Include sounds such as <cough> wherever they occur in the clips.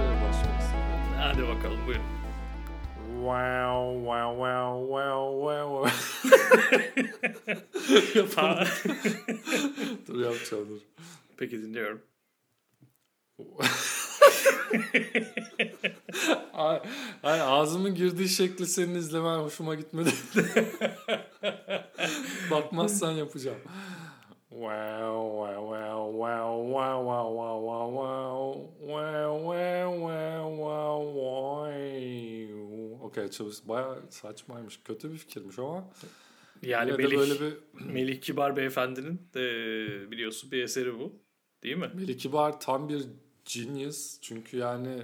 başlamak istedim. Hadi bakalım buyurun. Wow, wow, wow, wow, wow. <laughs> Yapamadım. <laughs> dur yapacağım dur. Peki dinliyorum. <laughs> Ay, ay, ağzımın girdiği şekli senin izlemen hoşuma gitmedi. Bakmazsan yapacağım. Wow, wow, wow, wow, wow, wow, wow, wow, wow, wow, wow, wow, wow. Okey, çalış- bayağı saçmaymış. Kötü bir fikirmiş ama. Yani de Melih, böyle bir Melih Kibar Beyefendi'nin e, biliyorsun bir eseri bu. Değil mi? Melih Kibar tam bir genius. Çünkü yani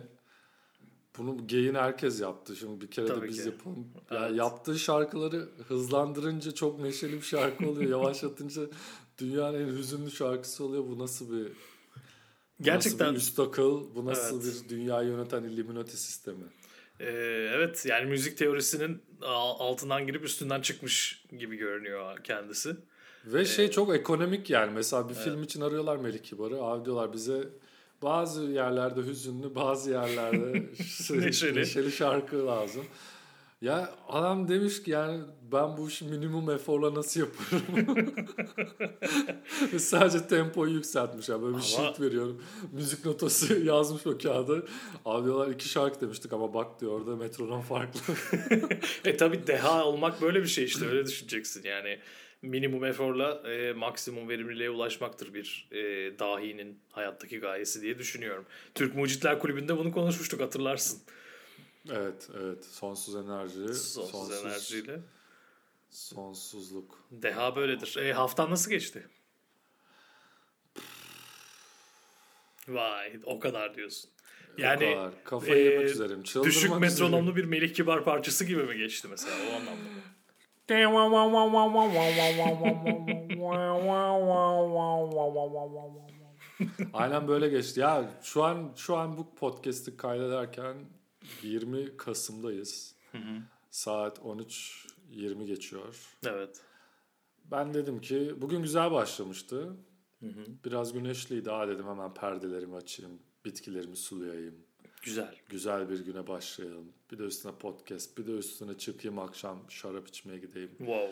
bunu geyin herkes yaptı. Şimdi bir kere de Tabii biz ki. yapalım. Ya Evet. yaptığı şarkıları hızlandırınca çok neşeli bir şarkı oluyor. Yavaşlatınca dünyanın en hüzünlü şarkısı oluyor. Bu nasıl bir Gerçekten nasıl bir üst akıl, bu nasıl Evet. bir dünyayı yöneten Illuminati sistemi. e, evet yani müzik teorisinin altından girip üstünden çıkmış gibi görünüyor kendisi. Ve Ee, şey çok ekonomik yani. Mesela bir film için arıyorlar Melih Kibar'ı. Abi diyorlar bize bazı yerlerde hüzünlü, bazı yerlerde <laughs> Neşeli. neşeli şarkı lazım. Ya adam demiş ki yani ben bu işi minimum eforla nasıl yaparım? <laughs> Sadece tempoyu yükseltmiş. Yani böyle bir Ama- sheet veriyorum. Müzik notası <laughs> yazmış o kağıda. Abi diyorlar iki şarkı demiştik ama bak diyor orada metronom farklı. <laughs> E tabi deha olmak böyle bir şey işte öyle düşüneceksin yani. Minimum eforla e, maksimum verimliliğe ulaşmaktır bir e, dahinin hayattaki gayesi diye düşünüyorum. Türk Mucitler Kulübü'nde bunu konuşmuştuk hatırlarsın. Evet evet sonsuz enerji. Sonsuz, enerjiyle. Sonsuzluk. Deha böyledir. E, haftan nasıl geçti? Vay o kadar diyorsun. Yani o kadar. Kafayı yemek e, üzereyim. Çıldırmak düşük üzereyim. metronomlu bir Melih Kibar parçası gibi mi geçti mesela o anlamda? Aynen böyle geçti. Ya şu an şu an bu podcast'i kaydederken 20 Kasım'dayız. Saat 13.20 geçiyor. Evet. Ben dedim ki bugün güzel başlamıştı. Biraz güneşliydi. Aa dedim hemen perdelerimi açayım. Bitkilerimi sulayayım. Güzel. Güzel bir güne başlayalım. Bir de üstüne podcast. Bir de üstüne çıkayım akşam şarap içmeye gideyim. Wow.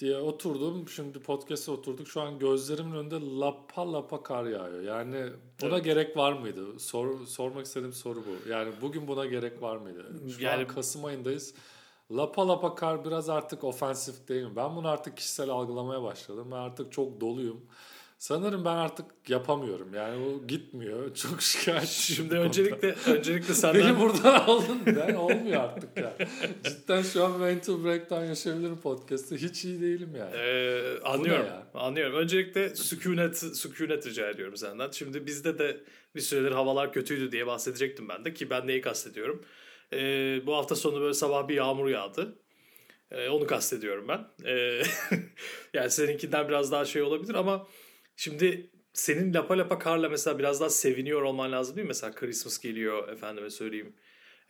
Diye oturdum. Şimdi podcast'e oturduk. Şu an gözlerimin önünde lapa lapa kar yağıyor. Yani buna Evet. gerek var mıydı? Sor, sormak istediğim soru bu. Yani bugün buna gerek var mıydı? Şu Yani- an Kasım ayındayız. Lapa lapa kar biraz artık ofensif değil mi? Ben bunu artık kişisel algılamaya başladım. Ben artık çok doluyum. Sanırım ben artık yapamıyorum. Yani o gitmiyor. <laughs> Çok şikayetçiyim. Şimdi öncelikle öncelikle <laughs> senden Beni buradan aldın. Ben olmuyor artık ya. Cidden şu an mental breakdown yaşayabilirim podcast'te. Hiç iyi değilim yani. Ee, anlıyorum. ya? Anlıyorum. Öncelikle sükunet sükunet rica ediyorum senden. Şimdi bizde de bir süredir havalar kötüydü diye bahsedecektim ben de ki ben neyi kastediyorum. Ee, bu hafta sonu böyle sabah bir yağmur yağdı. Ee, onu kastediyorum ben. Ee, <laughs> yani seninkinden biraz daha şey olabilir ama şimdi senin lapa lapa karla mesela biraz daha seviniyor olman lazım değil mi? Mesela Christmas geliyor efendime söyleyeyim.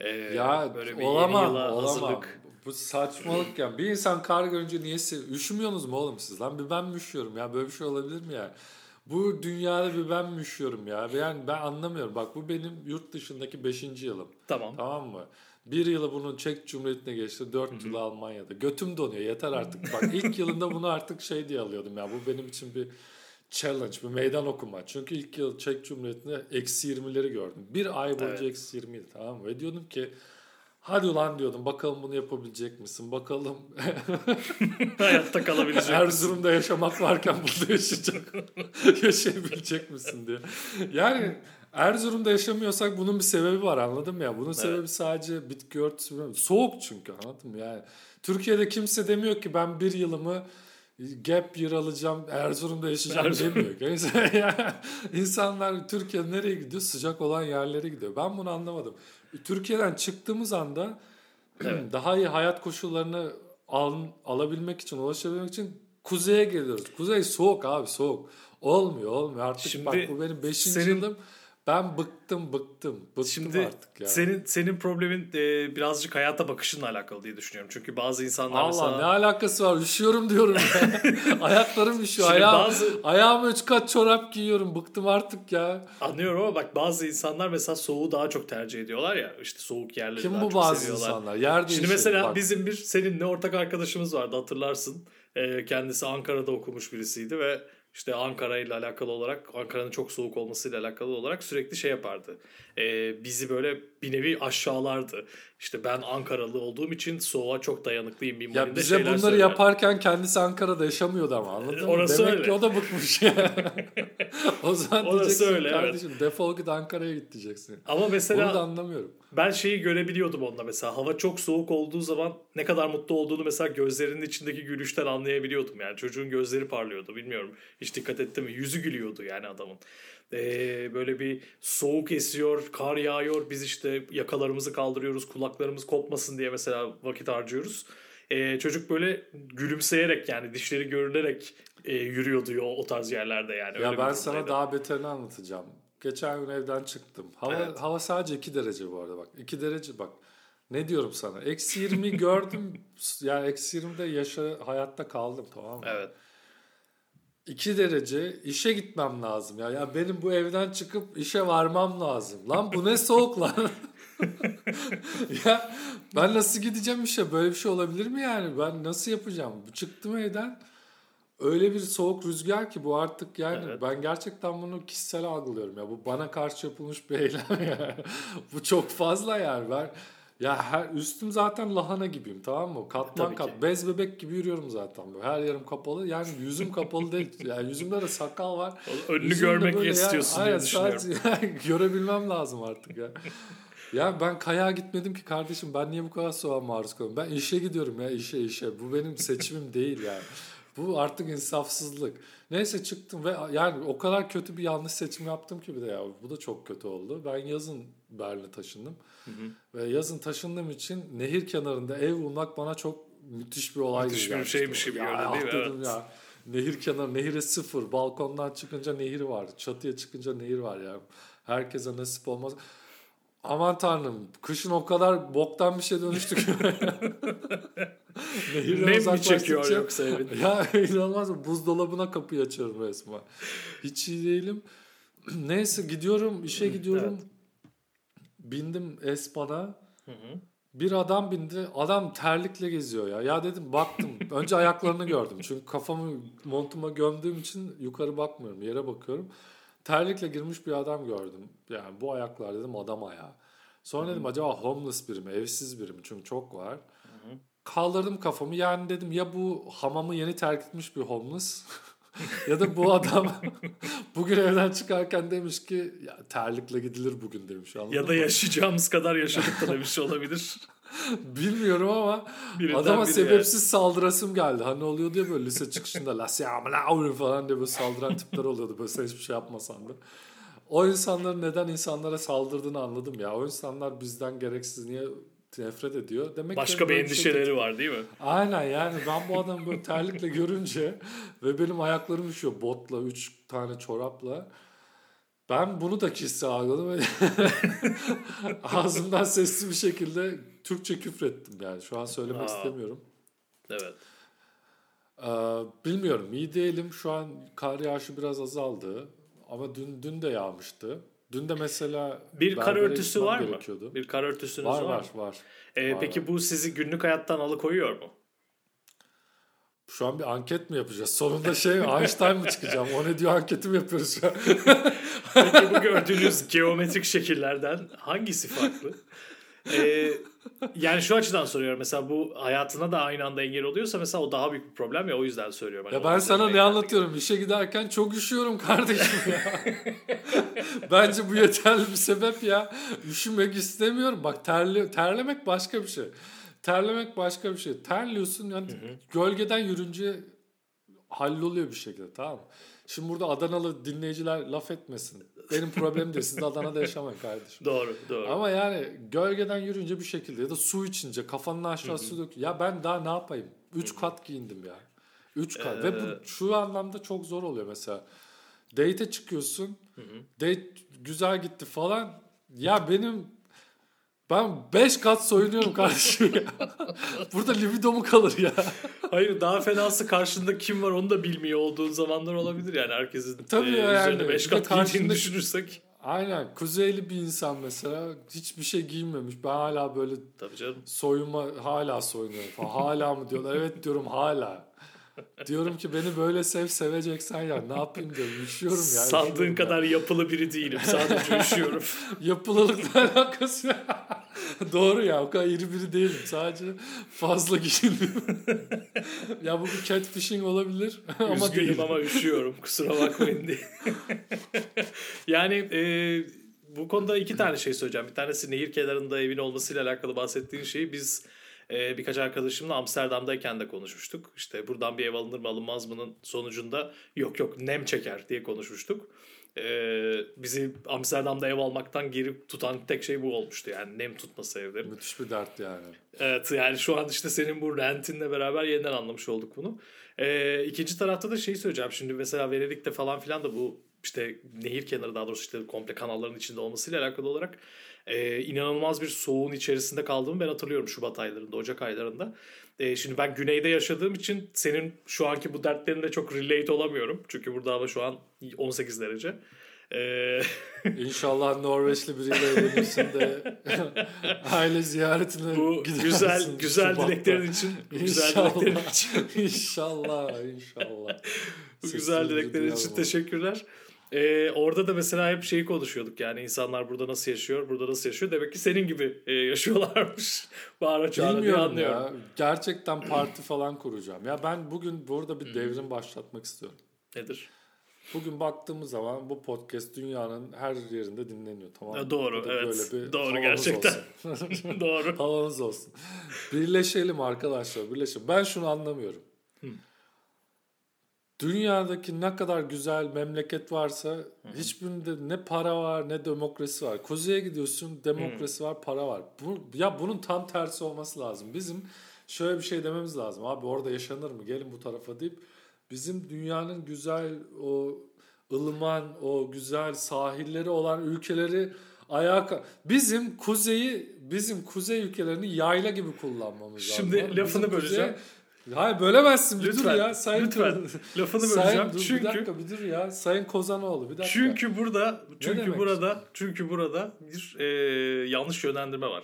Ee, Ya böyle bir olamam, yeni yıla olamam. hazırlık. Bu saçmalık ya. Bir insan kar görünce niye sev- Üşümüyorsunuz mu oğlum siz lan? Bir ben mi üşüyorum ya? Böyle bir şey olabilir mi ya? Bu dünyada bir ben mi üşüyorum ya? Yani ben anlamıyorum. Bak bu benim yurt dışındaki 5. yılım. Tamam. Tamam mı? Bir yılı bunun Çek Cumhuriyeti'ne geçti. Dört yılı Almanya'da. Götüm donuyor. Yeter artık. Bak ilk yılında bunu artık şey diye alıyordum ya. Bu benim için bir challenge, bir meydan okuma. Çünkü ilk yıl Çek Cumhuriyeti'nde eksi 20'leri gördüm. Bir ay boyunca Evet. eksi 20'ydi tamam mı? Ve diyordum ki hadi ulan diyordum bakalım bunu yapabilecek misin? Bakalım <laughs> Hayatta kalabilecek? Erzurum'da yaşamak varken burada yaşayacak, <laughs> yaşayabilecek misin diye. Yani Erzurum'da yaşamıyorsak bunun bir sebebi var anladın mı ya? Bunun sebebi sadece bitki örtüsü. Soğuk çünkü anladın mı yani? Türkiye'de kimse demiyor ki ben bir yılımı gap year alacağım Erzurum'da yaşayacağım Erzurum. demiyor. <laughs> İnsanlar Türkiye nereye gidiyor? Sıcak olan yerlere gidiyor. Ben bunu anlamadım. Türkiye'den çıktığımız anda <clears throat> daha iyi hayat koşullarını al, alabilmek için, ulaşabilmek için kuzeye geliyoruz. Kuzey soğuk abi soğuk. Olmuyor olmuyor. Artık Şimdi bak bu benim 5. senin- yılım. Ben bıktım bıktım. Bıktım Şimdi artık ya. senin senin problemin e, birazcık hayata bakışınla alakalı diye düşünüyorum. Çünkü bazı insanlar Allah mesela ne alakası var? Üşüyorum diyorum ya. <laughs> Ayaklarım üşüyor. Ayağım, bazı- Ayağıma üç kat çorap giyiyorum. Bıktım artık ya. anlıyorum ama bak bazı insanlar mesela soğuğu daha çok tercih ediyorlar ya. işte soğuk yerleri Kim daha bu çok bazı seviyorlar. insanlar? Yer Şimdi mesela Bak, bizim bir seninle ortak arkadaşımız vardı hatırlarsın. Ee, kendisi Ankara'da okumuş birisiydi ve işte Ankara ile alakalı olarak Ankara'nın çok soğuk olmasıyla alakalı olarak sürekli şey yapardı. Ee, bizi böyle bir nevi aşağılardı. İşte ben Ankaralı olduğum için soğuğa çok dayanıklıyım minvalinde Ya bize bunları söyler. yaparken kendisi Ankara'da yaşamıyordu ama anladın mı? Orası Demek öyle. ki o da bıkmış. <laughs> o zaman Orası diyeceksin öyle, evet. kardeşim defol git Ankara'ya git diyeceksin. Ama Bunu mesela da anlamıyorum. ben şeyi görebiliyordum onda mesela. Hava çok soğuk olduğu zaman ne kadar mutlu olduğunu mesela gözlerinin içindeki gülüşten anlayabiliyordum. Yani çocuğun gözleri parlıyordu bilmiyorum. Hiç dikkat etti mi? Yüzü gülüyordu yani adamın. Ee, böyle bir soğuk esiyor, kar yağıyor. Biz işte yakalarımızı kaldırıyoruz, kulaklarımız kopmasın diye mesela vakit harcıyoruz. Ee, çocuk böyle gülümseyerek yani dişleri görünerek e, yürüyordu o, o tarz yerlerde yani. Öyle Ya ben sana daha beterini anlatacağım. Geçen gün evden çıktım. Hava Evet. hava sadece 2 derece bu arada bak. 2 derece bak. Ne diyorum sana? Eksi 20 gördüm. <laughs> Yani eksi 20'de yaşa hayatta kaldım tamam mı? Evet. 2 derece işe gitmem lazım ya. Ya benim bu evden çıkıp işe varmam lazım. Lan bu ne soğuk lan. <laughs> ya ben nasıl gideceğim işe? Böyle bir şey olabilir mi yani? Ben nasıl yapacağım? Çıktım evden. Öyle bir soğuk rüzgar ki bu artık yani Evet. ben gerçekten bunu kişisel algılıyorum ya. Bu bana karşı yapılmış bir eylem yani. <laughs> bu çok fazla yani. Ben ya her üstüm zaten lahana gibiyim tamam mı? Katman kat. Bez bebek gibi yürüyorum zaten böyle. Her yerim kapalı. Yani yüzüm kapalı değil. <laughs> Yani yüzümde de sakal var. Önünü Yüzümde görmek böyle ya- istiyorsun diye aynen, düşünüyorum. sadece- <laughs> yani görebilmem lazım artık ya. Ya ben kayağa gitmedim ki kardeşim. Ben niye bu kadar soğuğa maruz kalıyorum? Ben işe gidiyorum ya işe işe. Bu benim seçimim değil yani. Bu artık insafsızlık. Neyse çıktım ve yani o kadar kötü bir yanlış seçim yaptım ki bir de ya. Bu da çok kötü oldu. Ben yazın Berlin'e taşındım. Ve yazın taşındığım için nehir kenarında ev bulmak bana çok müthiş bir olay Müthiş gibi bir gelmişti. şeymiş gibi görünüyor, değil mi? ah dedim Evet. ya. Nehir kenarı, nehire sıfır. Balkondan çıkınca nehir var. Çatıya çıkınca nehir var ya. Herkese nasip olmaz. Aman tanrım. Kışın o kadar boktan bir şey dönüştü ki. <laughs> Nehirden mi çekiyor yoksa evin? <laughs> ya inanılmaz? Buzdolabına kapıyı açıyorum resmen. Hiç iyi değilim. <clears throat> Neyse gidiyorum, işe gidiyorum. Bindim Espan'a. Bir adam bindi. Adam terlikle geziyor ya. Ya dedim baktım. Önce ayaklarını gördüm. Çünkü kafamı montuma gömdüğüm için yukarı bakmıyorum. Yere bakıyorum. Terlikle girmiş bir adam gördüm. Yani bu ayaklar dedim adam ayağı. Sonra dedim acaba homeless biri mi? Evsiz biri mi? Çünkü çok var. Kaldırdım kafamı. Yani dedim ya bu hamamı yeni terk etmiş bir homeless <laughs> ya da bu adam <laughs> bugün evden çıkarken demiş ki ya terlikle gidilir bugün demiş. Ya da mı? yaşayacağımız kadar yaşadık da demiş olabilir. <laughs> <laughs> Bilmiyorum ama Birinden adama biri sebepsiz saldırasım geldi. Hani oluyordu ya böyle lise çıkışında la siamla falan diye böyle saldıran tipler oluyordu. Böyle sen hiçbir şey yapmasan da. O insanların neden insanlara saldırdığını anladım ya. O insanlar bizden gereksiz niye nefret ediyor. Demek Başka bir şey endişeleri var değil mi? Aynen yani ben bu adamı böyle terlikle görünce ve benim ayaklarım üşüyor botla, üç tane çorapla. Ben bunu da kişisel algıladım ve <laughs> ağzımdan sesli bir şekilde Türkçe küfrettim yani. Şu an söylemek Aa. istemiyorum. Evet. Ee, bilmiyorum iyi değilim. Şu an kar yağışı biraz azaldı. Ama dün dün de yağmıştı. Dün de mesela Bir kar örtüsü var mı? gerekiyordu. Bir kar örtüsünüz Var var, var var. Ee, Var, peki var. bu sizi günlük hayattan alıkoyuyor mu? Şu an bir anket mi yapacağız? Sonunda şey Einstein mı çıkacağım? O ne diyor anketi mi yapıyoruz şu an? Peki bu gördüğünüz geometrik şekillerden hangisi farklı? <laughs> Ee, yani şu açıdan soruyorum. Mesela bu hayatına da aynı anda engel oluyorsa mesela o daha büyük bir problem ya o yüzden söylüyorum. Hani Ya ben sana ne anlatıyorum? İşe giderken çok üşüyorum kardeşim ya. <laughs> Bence bu yeterli bir sebep ya. Üşümek istemiyorum. Bak terli, terlemek başka bir şey. Terlemek başka bir şey. Terliyorsun yani gölgeden yürünce halloluyor bir şekilde tamam mı? Şimdi burada Adanalı dinleyiciler laf etmesin. Benim problemim değil. Siz de Adana'da yaşamayın kardeşim. Doğru doğru. Ama yani gölgeden yürünce bir şekilde ya da su içince kafanın aşağı su dök. Ya ben daha ne yapayım? Üç kat giyindim ya. Üç kat. Ve Ee, bu şu anlamda çok zor oluyor mesela. Date'e çıkıyorsun. Date güzel gitti falan. Ya benim ben 5 kat soyunuyorum kardeşim ya. <laughs> Burada libido mu kalır ya? Hayır daha fenası karşında kim var onu da bilmiyor olduğun zamanlar olabilir yani herkesin Tabii e, yani. üzerine 5 Bir de kat giydiğini karşında- düşünürsek. Aynen. Kuzeyli bir insan mesela hiçbir şey giymemiş. Ben hala böyle Tabii canım. soyunma hala soyunuyorum falan. Hala mı diyorlar? Evet diyorum hala. Diyorum ki beni böyle sev seveceksen ya ne yapayım diyorum. Üşüyorum ya. Sandığın üşüyorum ya. kadar yapılı biri değilim. Sadece üşüyorum. <laughs> Yapılılıkla alakası yok. <laughs> Doğru ya o kadar iri biri değilim. Sadece fazla giyiniyorum. <laughs> ya bu bir catfishing olabilir ama Üzgünüm ama üşüyorum. Kusura bakmayın diye. yani e, bu konuda iki tane şey söyleyeceğim. Bir tanesi nehir kenarında evin olmasıyla alakalı bahsettiğin şeyi biz e, birkaç arkadaşımla Amsterdam'dayken de konuşmuştuk. İşte buradan bir ev alınır mı alınmaz mı'nın sonucunda yok yok nem çeker diye konuşmuştuk. E, bizi Amsterdam'da ev almaktan geri tutan tek şey bu olmuştu. Yani nem tutması evlerin. Müthiş bir dert yani. Evet yani şu an işte senin bu rentinle beraber yeniden anlamış olduk bunu. Ee, ikinci tarafta da şeyi söyleyeceğim. Şimdi mesela Venedik'te falan filan da bu işte nehir kenarı daha doğrusu işte komple kanalların içinde olmasıyla alakalı olarak e, inanılmaz bir soğuğun içerisinde kaldığımı ben hatırlıyorum Şubat aylarında, Ocak aylarında. E, şimdi ben güneyde yaşadığım için senin şu anki bu dertlerine çok relate olamıyorum. Çünkü burada hava şu an 18 derece. Ee, <laughs> İnşallah Norveçli biriyle evlenirsin de <laughs> aile ziyaretine bu gidersin. güzel güzel Şubat'ta. dileklerin için güzel dileklerin için İnşallah, inşallah. Bu güzel dileklerin için teşekkürler. Ee, orada da mesela hep şeyi konuşuyorduk yani insanlar burada nasıl yaşıyor, burada nasıl yaşıyor. Demek ki senin gibi e, yaşıyorlarmış. <laughs> Bağıra çağıra Bilmiyorum anlıyorum. ya. Gerçekten parti falan kuracağım. Ya ben bugün burada bir devrim başlatmak istiyorum. Nedir? Bugün baktığımız zaman bu podcast dünyanın her yerinde dinleniyor tamam mı? Doğru, Bu da evet. böyle bir Doğru, gerçekten. olsun. <laughs> Doğru. Havanız olsun. Birleşelim arkadaşlar birleşelim. Ben şunu anlamıyorum. Dünyadaki ne kadar güzel memleket varsa hiçbirinde ne para var ne demokrasi var. Kuzeye gidiyorsun demokrasi var para var. Bu, ya bunun tam tersi olması lazım. Bizim şöyle bir şey dememiz lazım. Abi orada yaşanır mı? Gelin bu tarafa deyip bizim dünyanın güzel o ılıman o güzel sahilleri olan ülkeleri ayağa bizim kuzeyi bizim kuzey ülkelerini yayla gibi kullanmamız lazım. Şimdi lafını bizim böleceğim. Hayır bölemezsin bir Lütfen, dur ya. Sayın lütfen. Lafını Sayın, böleceğim. dur, çünkü Bir dakika bir dur ya. Sayın Kozanoğlu bir dakika. çünkü burada çünkü burada çünkü burada bir e, yanlış yönlendirme var.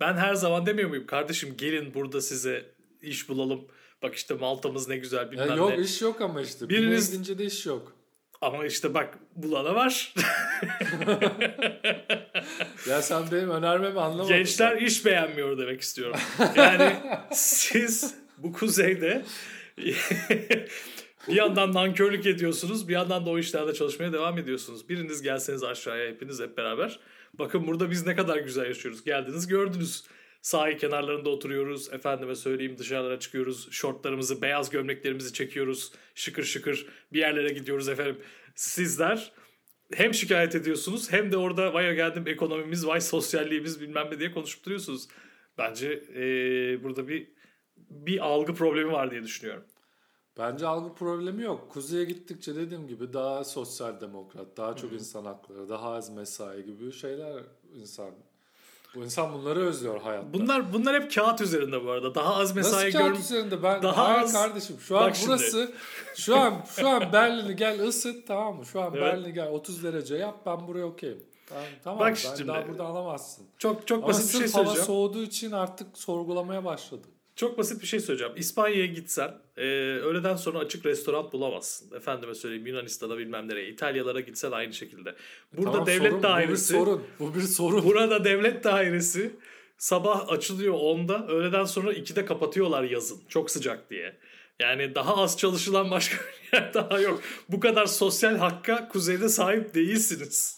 Ben her zaman demiyor muyum kardeşim gelin burada size iş bulalım. Bak işte Malta'mız ne güzel Ya bilmem yok ne. iş yok ama işte. Biriniz- gidince de iş yok. Ama işte bak bulana var. <laughs> Ya sen benim önermemi anlamadın. Gençler iş beğenmiyor demek istiyorum. Yani <laughs> siz <laughs> bu kuzeyde <laughs> bir yandan nankörlük ediyorsunuz bir yandan da o işlerde çalışmaya devam ediyorsunuz. Biriniz gelseniz aşağıya hepiniz hep beraber. Bakın burada biz ne kadar güzel yaşıyoruz. Geldiniz gördünüz. Sahil kenarlarında oturuyoruz. Efendime söyleyeyim dışarılara çıkıyoruz. Şortlarımızı, beyaz gömleklerimizi çekiyoruz. Şıkır şıkır bir yerlere gidiyoruz efendim. Sizler hem şikayet ediyorsunuz hem de orada vay geldim ekonomimiz, vay sosyalliğimiz bilmem ne diye konuşup duruyorsunuz. Bence eee, burada bir bir algı problemi var diye düşünüyorum. Bence algı problemi yok. Kuzeye gittikçe dediğim gibi daha sosyal demokrat, daha çok insan hakları, daha az mesai gibi şeyler insan. Bu insan bunları özlüyor hayatta. Bunlar bunlar hep kağıt üzerinde bu arada. Daha az mesai Nasıl kağıt gör üzerinde ben Daha hayır az- kardeşim şu an Bak şimdi. burası şu an <laughs> şu an Berlin'i gel ısıt tamam mı? Şu an Evet. Berlin'i gel 30 derece yap ben buraya okeyim. Tamam, tamam Bak ben şimdi. daha burada alamazsın. Çok çok Ama basit bir şey sırf hava söyleyeceğim. soğuduğu için artık sorgulamaya başladım. Çok basit bir şey söyleyeceğim. İspanya'ya gitsen e, öğleden sonra açık restoran bulamazsın. Efendime söyleyeyim Yunanistan'a bilmem nereye. İtalyalara gitsen aynı şekilde. Burada Tamam, devlet sorun, dairesi. Bu bir sorun. Bu bir sorun. Burada devlet dairesi sabah açılıyor 10'da. Öğleden sonra 2'de kapatıyorlar yazın. Çok sıcak diye. Yani daha az çalışılan başka <laughs> bir yer daha yok. Bu kadar sosyal hakka kuzeyde sahip değilsiniz.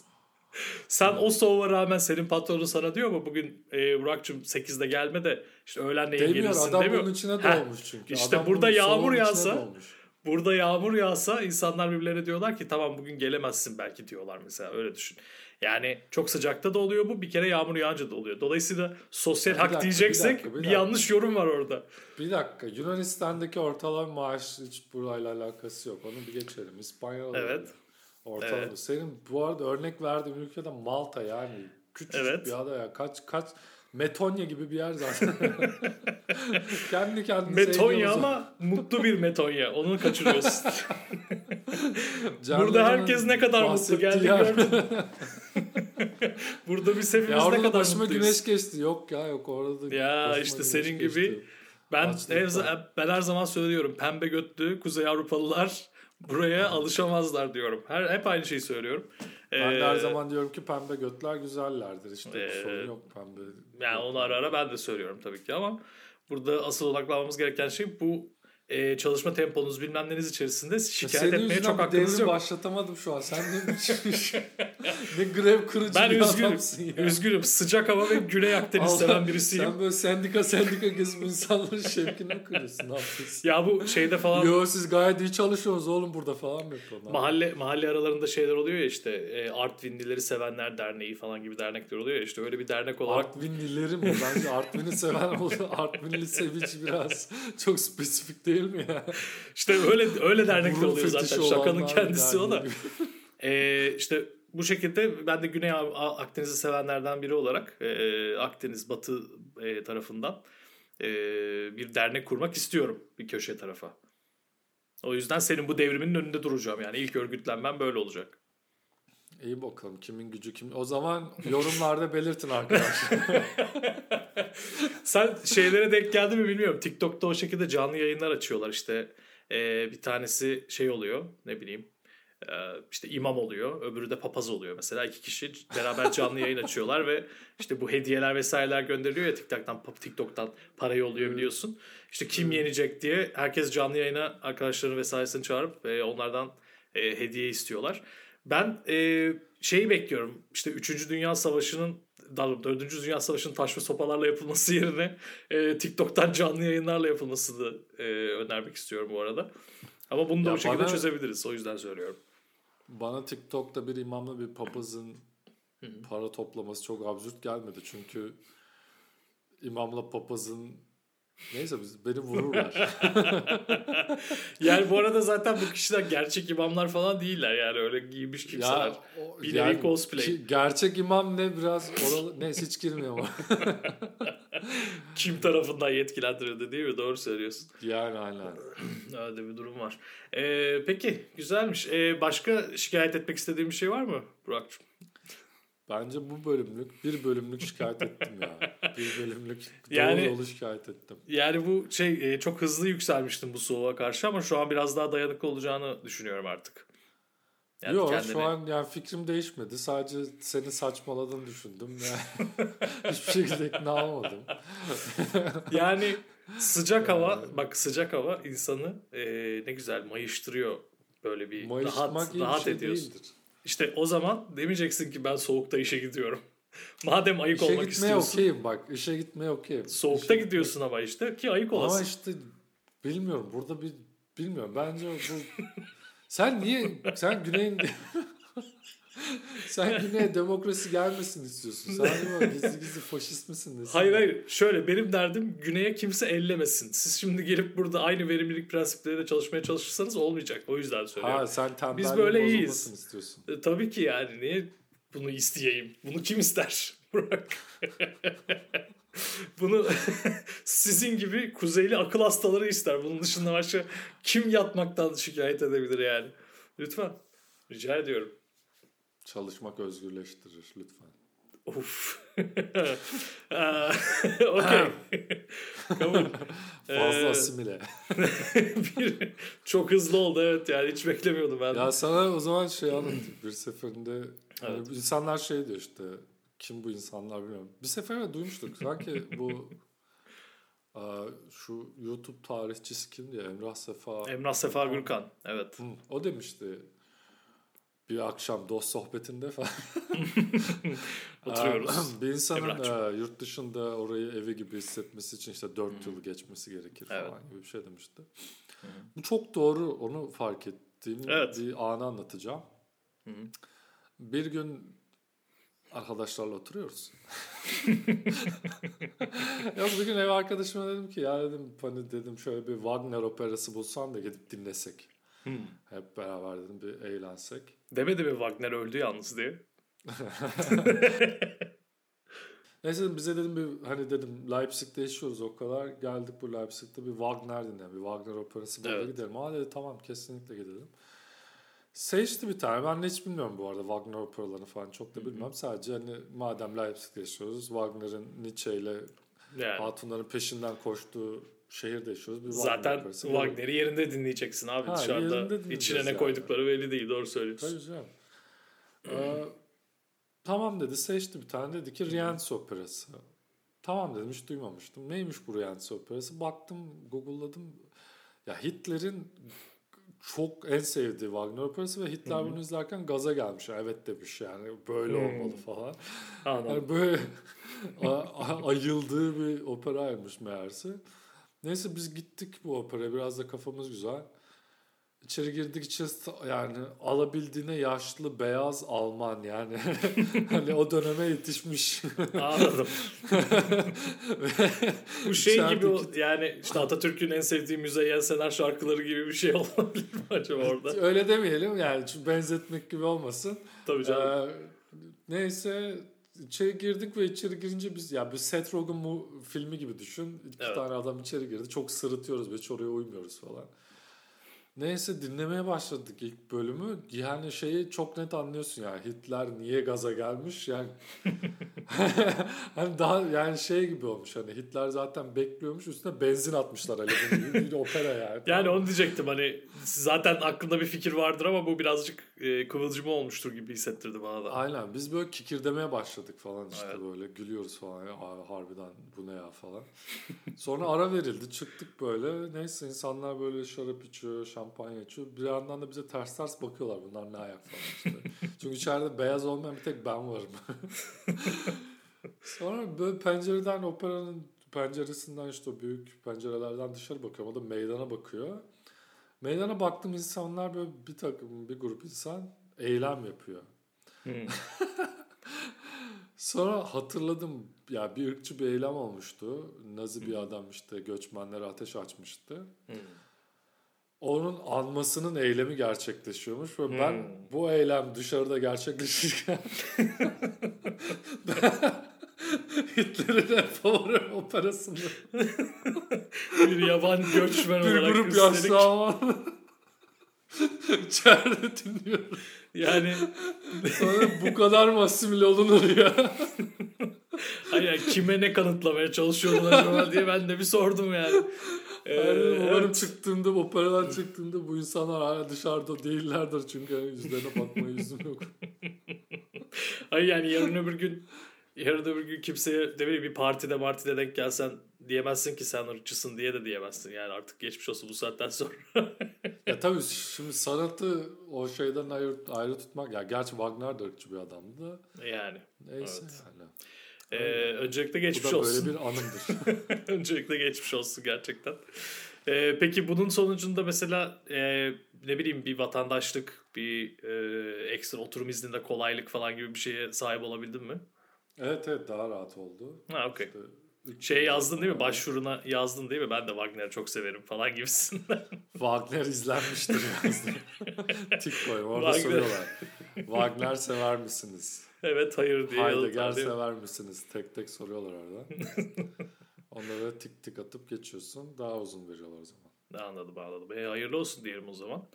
Sen o soğuğa rağmen senin patronun sana diyor mu bugün e, Burak'cığım 8'de gelme de işte öğlenleyin Demiyor gelirsin adam demiyor. bunun içine Heh, doğmuş çünkü. işte Adam burada yağmur yağsa-. Burada yağmur yağsa insanlar birbirlerine diyorlar ki tamam bugün gelemezsin belki diyorlar mesela öyle düşün. Yani çok sıcakta da oluyor bu bir kere yağmur yağınca da oluyor. Dolayısıyla sosyal Bir hak dakika, bir diyeceksek dakika, bir bir, dakika. yanlış yorum var orada. Bir dakika Yunanistan'daki ortalama maaş hiç burayla alakası yok. Onu bir geçelim. İspanya'da da Evet. öyle. Ortalama. Evet. Senin bu arada örnek verdiğin ülkede Malta yani küçük Evet. bir ada ya. Kaç kaç Metonya gibi bir yer zaten. <laughs> Kendi kendine Metonya ama mutlu bir Metonya. Onu kaçırıyorsun. <laughs> Burada herkes ne kadar mutlu geldi gördün. <laughs> Burada biz hepimiz Ya ne kadar başıma mutluyuz. güneş geçti. Yok ya yok orada. Ya başıma işte senin geçti. gibi Ben her, ben her zaman söylüyorum. Pembe götlü Kuzey Avrupalılar buraya alışamazlar diyorum. Her hep aynı şeyi söylüyorum. Ben de Ee, her zaman diyorum ki pembe götler güzellerdir. İşte Ee, sorun yok pembe. Yani onu ara ara ben de söylüyorum tabii ki ama burada asıl odaklanmamız gereken şey bu e, çalışma temponuz bilmem neniz içerisinde şikayet Senin etmeye çok hakkınız yok. başlatamadım şu an. Sen ne <laughs> ne grev kırıcı Ben bir üzgünüm. adamsın ya. Üzgünüm. Sıcak hava ve Güney Akdeniz seven birisiyim. Sen böyle sendika sendika gezip insanların şevkini kırıyorsun? Ne yapıyorsun? Ya bu şeyde falan Yo siz gayet iyi çalışıyorsunuz oğlum burada falan mı yapıyorsun? mahalle mahalle aralarında şeyler oluyor ya işte e, Artvinlileri Sevenler Derneği falan gibi dernekler oluyor ya işte öyle bir dernek olarak Artvinlileri mi? Bence Artvin'i seven oldu. Artvinli sevici biraz <laughs> çok spesifik değil mi ya? işte öyle öyle dernekler oluyor zaten şakanın kendisi o da. Ee, işte bu şekilde ben de Güney Akdeniz'i sevenlerden biri olarak e, Akdeniz Batı e, tarafından e, bir dernek kurmak istiyorum bir köşe tarafa. O yüzden senin bu devriminin önünde duracağım yani ilk örgütlenmem böyle olacak. İyi bakalım kimin gücü kim. O zaman yorumlarda belirtin arkadaşlar. <laughs> Sen şeylere denk geldi mi bilmiyorum. TikTok'ta o şekilde canlı yayınlar açıyorlar işte. Ee, bir tanesi şey oluyor ne bileyim e, işte imam oluyor öbürü de papaz oluyor mesela iki kişi beraber canlı yayın açıyorlar ve işte bu hediyeler vesaireler gönderiliyor ya TikTok'tan TikTok'tan para yolluyor biliyorsun. İşte kim yenecek diye herkes canlı yayına arkadaşlarını vesairesini çağırıp e, onlardan e, hediye istiyorlar. Ben e, şeyi bekliyorum işte 3. Dünya Savaşı'nın daha doğrusu 4. Dünya Savaşı'nın taş ve sopalarla yapılması yerine e, TikTok'tan canlı yayınlarla yapılmasını e, önermek istiyorum bu arada. Ama bunu da Ya bu şekilde bana- çözebiliriz. O yüzden söylüyorum. Bana TikTok'ta bir imamla bir papazın para toplaması çok absürt gelmedi. Çünkü imamla papazın neyse biz beni vururlar. <laughs> Yani bu arada zaten bu kişiler gerçek imamlar falan değiller. Yani öyle giymiş kimseler. o- Bir nevi cosplay. ki- gerçek imam ne biraz oralı neyse hiç girmiyorum. <laughs> Kim tarafından yetkilendirildi değil mi? Doğru söylüyorsun. yani aynen. <clears throat> Öyle bir durum var. Ee, peki güzelmiş. Ee, başka şikayet etmek istediğin bir şey var mı Burak'cığım? Bence bu bölümlük bir bölümlük şikayet ettim ya. <laughs> Bir bölümlük Yani- doğru yolu şikayet ettim. Yani bu şey e, çok hızlı yükselmiştim bu soğuğa karşı ama şu an biraz daha dayanıklı olacağını düşünüyorum artık. Yani Yok kendini- şu an yani fikrim değişmedi. Sadece senin saçmaladığını düşündüm. Yani <laughs> hiçbir şekilde ikna olmadım. <laughs> Yani sıcak hava bak sıcak hava insanı e, ne güzel mayıştırıyor böyle bir Mayışmak rahat rahat şey ediyorsun. değildir. İşte o zaman demeyeceksin ki ben soğukta işe gidiyorum. <laughs> Madem ayık İşe olmak gitmeye istiyorsun. okeyim bak. işe gitmeye okeyim. Soğukta İşe gidiyorsun ama işte ki ayık Ama olasın. işte bilmiyorum burada bir bilmiyorum bence bu <laughs> sen niye sen güneyin <laughs> sen güneye demokrasi gelmesin istiyorsun. Sen acaba gizli gizli faşist misin? Nesin? Hayır hayır şöyle benim derdim güneye kimse ellemesin. Siz şimdi gelip burada aynı verimlilik prensipleriyle çalışmaya çalışırsanız olmayacak. O yüzden söylüyorum. Ha sen tembelliğin Biz böyle bozulmasını iyiyiz. istiyorsun. E, tabii ki yani niye bunu isteyeyim? Bunu kim ister? <laughs> Burak. <laughs> bunu <laughs> sizin gibi kuzeyli akıl hastaları ister. Bunun dışında başka kim yatmaktan şikayet edebilir yani? Lütfen. Rica ediyorum. Çalışmak özgürleştirir lütfen. Of. <laughs> <laughs> Okey. <laughs> Kabul. Fazla Ee, asimile. bir, çok hızlı oldu evet yani hiç beklemiyordum ben. Ya sana o zaman şey anlatayım. Bir seferinde hani Evet. insanlar şey diyor işte kim bu insanlar bilmiyorum. Bir sefer duymuştuk. Sanki bu şu YouTube tarihçisi kimdi ya? Emrah Sefa. Emrah Sefa Gürkan. Evet. Hı, o demişti bir akşam dost sohbetinde falan. <laughs> Oturuyoruz. Bir insanın Emrah'cığım. yurt dışında orayı evi gibi hissetmesi için işte 4 yıl geçmesi gerekir Evet. falan gibi bir şey demişti. Bu çok doğru onu fark ettiğim Evet. bir anı anlatacağım. Hı. Bir gün arkadaşlarla oturuyoruz. <laughs> Yok bir gün ev arkadaşıma dedim ki ya dedim hani dedim şöyle bir Wagner operası bulsan da gidip dinlesek. Hep beraber dedim bir eğlensek. Demedi mi Wagner öldü yalnız diye? <laughs> Neyse bize dedim bir hani dedim Leipzig'te yaşıyoruz o kadar geldik bu Leipzig'te bir Wagner dinleyelim. Bir Wagner operası burada Evet. gidelim. Aa dedi tamam kesinlikle gidelim. Seçti bir tane. Ben de hiç bilmiyorum bu arada Wagner operalarını falan çok da bilmem. Sadece hani madem Leipzig'te yaşıyoruz Wagner'ın Nietzsche ile Yani. hatunların peşinden koştuğu şehirde yaşıyoruz. Bir Zaten. Wagner'i yerinde dinleyeceksin abi. Ha, Dışarıda içine ne yani. koydukları belli değil. Doğru söylüyorsun. Tabii canım. Ee, tamam dedi seçti bir tane dedi ki Rienzi operası. Tamam dedim hiç duymamıştım. Neymiş bu Rienzi operası? Baktım Google'ladım. Ya Hitler'in çok en sevdiği Wagner operası ve Hitler bunu izlerken gaza gelmiş. Evet demiş yani böyle Hmm. olmalı falan. Anladım. Yani böyle <laughs> ayıldığı bir operaymış meğerse. Neyse biz gittik bu operaya. Biraz da kafamız güzel. İçeri girdik içerisi yani alabildiğine yaşlı beyaz Alman yani. <laughs> hani o döneme yetişmiş. Anladım. <laughs> Bu şey gibi o, yani işte Atatürk'ün en sevdiği Müzeyyen Senar şarkıları gibi bir şey <laughs> olabilir mi acaba orada? Öyle demeyelim yani benzetmek gibi olmasın. Tabii canım. Ee, neyse içeri girdik ve içeri girince biz ya bir Seth Rogen mu filmi gibi düşün. İki Evet. tane adam içeri girdi. Çok sırıtıyoruz ve oraya uymuyoruz falan. Neyse dinlemeye başladık ilk bölümü. Yani şeyi çok net anlıyorsun yani Hitler niye gaza gelmiş yani. <laughs> hani daha yani şey gibi olmuş hani Hitler zaten bekliyormuş üstüne benzin atmışlar Ali bir opera yani. Yani onu diyecektim hani zaten aklında bir fikir vardır ama bu birazcık e, kıvılcımı olmuştur gibi hissettirdi bana da. Aynen biz böyle kikirdemeye başladık falan işte Evet. böyle gülüyoruz falan ya "Aa, harbiden bu ne ya falan. Sonra ara verildi çıktık böyle neyse insanlar böyle şarap içiyor şampanya içiyor bir yandan da bize ters ters bakıyorlar bunlar ne ayak falan işte. <laughs> Çünkü içeride beyaz olmayan bir tek ben varım. <laughs> Sonra böyle pencereden operanın penceresinden işte o büyük pencerelerden dışarı bakıyorum o da meydana bakıyor. Meydana baktım insanlar böyle bir takım bir grup insan eylem yapıyor. Hmm. <laughs> Sonra hatırladım ya bir ırkçı bir eylem olmuştu. Nazi bir adam işte göçmenlere ateş açmıştı. Hmm. Onun anmasının eylemi gerçekleşiyormuş ve ben Hmm. bu eylem dışarıda gerçekleşirken <laughs> ben Hitler'in favori operasını <laughs> bir yaban göçmen bir olarak grup yaşlı Alman içeride dinliyorum. yani Sonra bu kadar mı asimile olunur ya? hayır, kime ne kanıtlamaya çalışıyordun acaba diye ben de bir sordum yani. Ee, Yani umarım evet. çıktığımda, operadan çıktığımda bu insanlar hala dışarıda değillerdir çünkü yani yüzlerine bakmaya <laughs> yüzüm yok. Hayır yani yarın öbür gün yarın öbür gün kimseye ne bileyim bir partide martide denk gelsen diyemezsin ki sen ırkçısın diye de diyemezsin. Yani artık geçmiş olsun bu saatten sonra. <laughs> ya tabii şimdi sanatı o şeyden ayrı, ayrı tutmak, ya gerçi Wagner de ırkçı bir adamdı. yani. Neyse Evet. yani. Ee, öncelikle Bu geçmiş da olsun. böyle bir anımdır. <laughs> Öncelikle geçmiş olsun gerçekten. Ee, peki bunun sonucunda mesela e, ne bileyim bir vatandaşlık, bir e, ekstra oturum izninde kolaylık falan gibi bir şeye sahip olabildin mi? evet evet daha rahat oldu. Ha okey. İşte Şey yazdın değil mi? Başvuruna yazdın değil mi? Ben de Wagner'i çok severim falan gibisinden. Wagner izlenmiştir yazdı. <laughs> Tik koyma orada Wagner- soruyorlar. Wagner sever misiniz? <laughs> evet hayır diye Heidegger sever misiniz? Tek tek soruyorlar orada. <laughs> Onlara tik tik atıp geçiyorsun. Daha uzun veriyorlar o zaman. Anladım anladım. E, hayırlı olsun diyelim o zaman.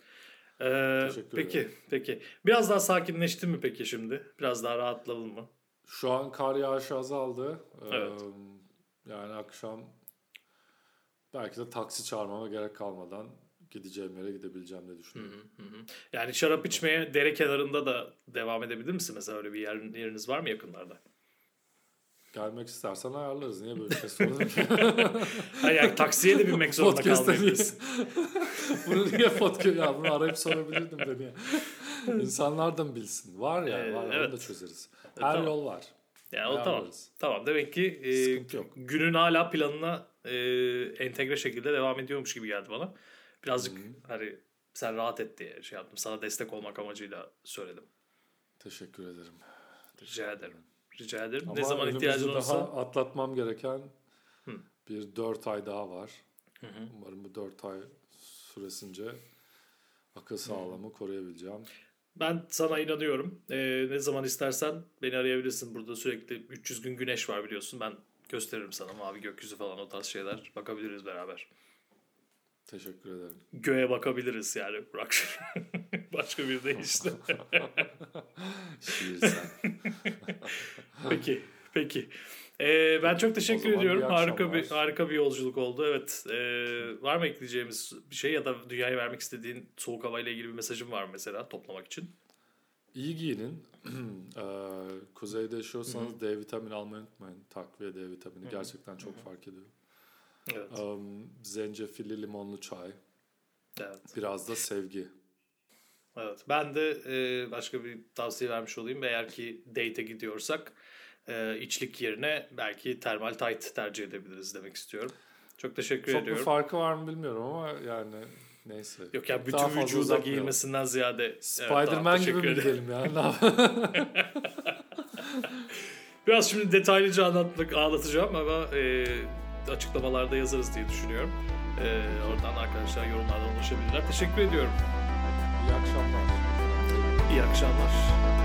Ee, Teşekkür peki ederim. peki. Biraz daha sakinleştin mi peki şimdi? Biraz daha rahatladın mı? Şu an kar yağışı azaldı. Ee, Evet. yani akşam belki de taksi çağırmama gerek kalmadan gideceğim yere gidebileceğim diye düşünüyorum. hı, hı hı. Yani şarap içmeye dere kenarında da devam edebilir misin? Mesela öyle bir yer, yeriniz var mı yakınlarda? Gelmek istersen ayarlarız. Niye böyle bir şey sordun ki? <laughs> Hayır yani taksiye de binmek zorunda kalmayabilirsin. <laughs> bunu niye podcast? Ya bunu arayıp sorabilirdim de niye? İnsanlar da mı bilsin? Var ya Ee, var. evet. Onu da çözeriz. E, Her tamam. yol var. Yani o tamam. Tamam demek ki e, günün hala planına e, entegre şekilde devam ediyormuş gibi geldi bana. Birazcık hani sen rahat et diye şey yaptım. Sana destek olmak amacıyla söyledim. Teşekkür ederim. Rica ederim. Rica ederim. Ama ne zaman ihtiyacın daha olursa. atlatmam gereken Hı. bir dört ay daha var. Hı hı. Umarım bu dört ay süresince akıl sağlığımı koruyabileceğim. Ben sana inanıyorum. Ee, ne zaman istersen beni arayabilirsin. Burada sürekli 300 gün güneş var biliyorsun. Ben gösteririm sana mavi gökyüzü falan o tarz şeyler. Bakabiliriz beraber. Teşekkür ederim. Göğe bakabiliriz yani Burak. <laughs> Başka bir de işte. <laughs> Şiirsel. <laughs> peki, peki. Ee, ben çok teşekkür ediyorum. Harika bir harika bir yolculuk oldu. Evet. Ee, var mı ekleyeceğimiz bir şey ya da dünyaya vermek istediğin soğuk havayla ilgili bir mesajın var mesela toplamak için? İyi giyinin. Eee, <clears throat> Kuzeyde yaşıyorsanız D vitamini almayı unutmayın. Takviye D vitamini gerçekten çok fark ediyor. Evet. Em, zencefilli limonlu çay. Evet. Biraz da sevgi. Evet. Ben de e, başka bir tavsiye vermiş olayım. Eğer ki date'e gidiyorsak e, içlik yerine belki termal tight tercih edebiliriz demek istiyorum. Çok teşekkür Çok ediyorum. farkı var mı bilmiyorum ama yani neyse. Yok ya Daha bütün fazla vücuda giyilmesinden ziyade. Evet, Spider-Man tamam, gibi mi gidelim ya? <laughs> Biraz şimdi detaylıca anlatmak, anlatacağım ama e, açıklamalarda yazarız diye düşünüyorum. E, oradan arkadaşlar yorumlardan ulaşabilirler. Teşekkür ediyorum. İyi akşamlar. İyi akşamlar.